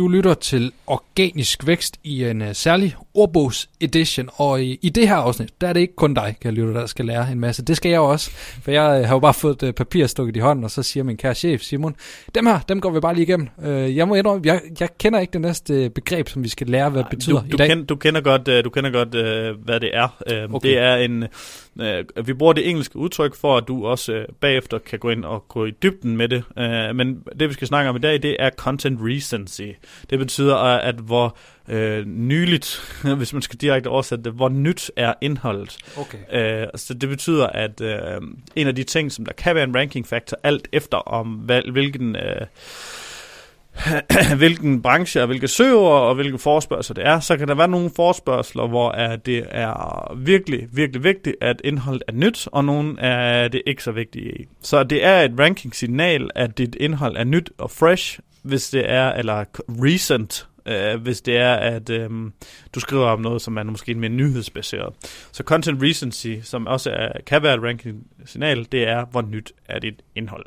Du lytter til Organisk Vækst i en uh, særlig ordbogs edition, og i, i det her afsnit, der er det ikke kun dig, kan lytte, der skal lære en masse. Det skal jeg også, for jeg uh, har jo bare fået uh, papir stukket i hånden, og så siger min kære chef Simon, dem her, dem går vi bare lige igennem. Uh, jeg må indrømme, jeg, jeg kender ikke det næste begreb, som vi skal lære, hvad det betyder du, du i dag. Kend, du kender godt, du kender godt uh, hvad det er. Okay. Det er en, vi bruger det engelske udtryk for, at du også bagefter kan gå ind og gå i dybden med det. Men det vi skal snakke om i dag, det er content recency. Det betyder, at hvor øh, nyligt, hvis man skal direkte oversætte det, hvor nyt er indholdet. Okay. Øh, så det betyder, at øh, en af de ting, som der kan være en ranking factor, alt efter om hvilken... Øh, hvilken branche og hvilke søger og hvilke forspørgseler det er, så kan der være nogle forspørgseler, hvor er det er virkelig, virkelig vigtigt, at indholdet er nyt, og nogle er det ikke så vigtige. Så det er et ranking-signal, at dit indhold er nyt og fresh, hvis det er, eller recent, øh, hvis det er, at øh, du skriver om noget, som er måske mere nyhedsbaseret. Så content recency, som også er, kan være et ranking-signal, det er, hvor nyt er dit indhold.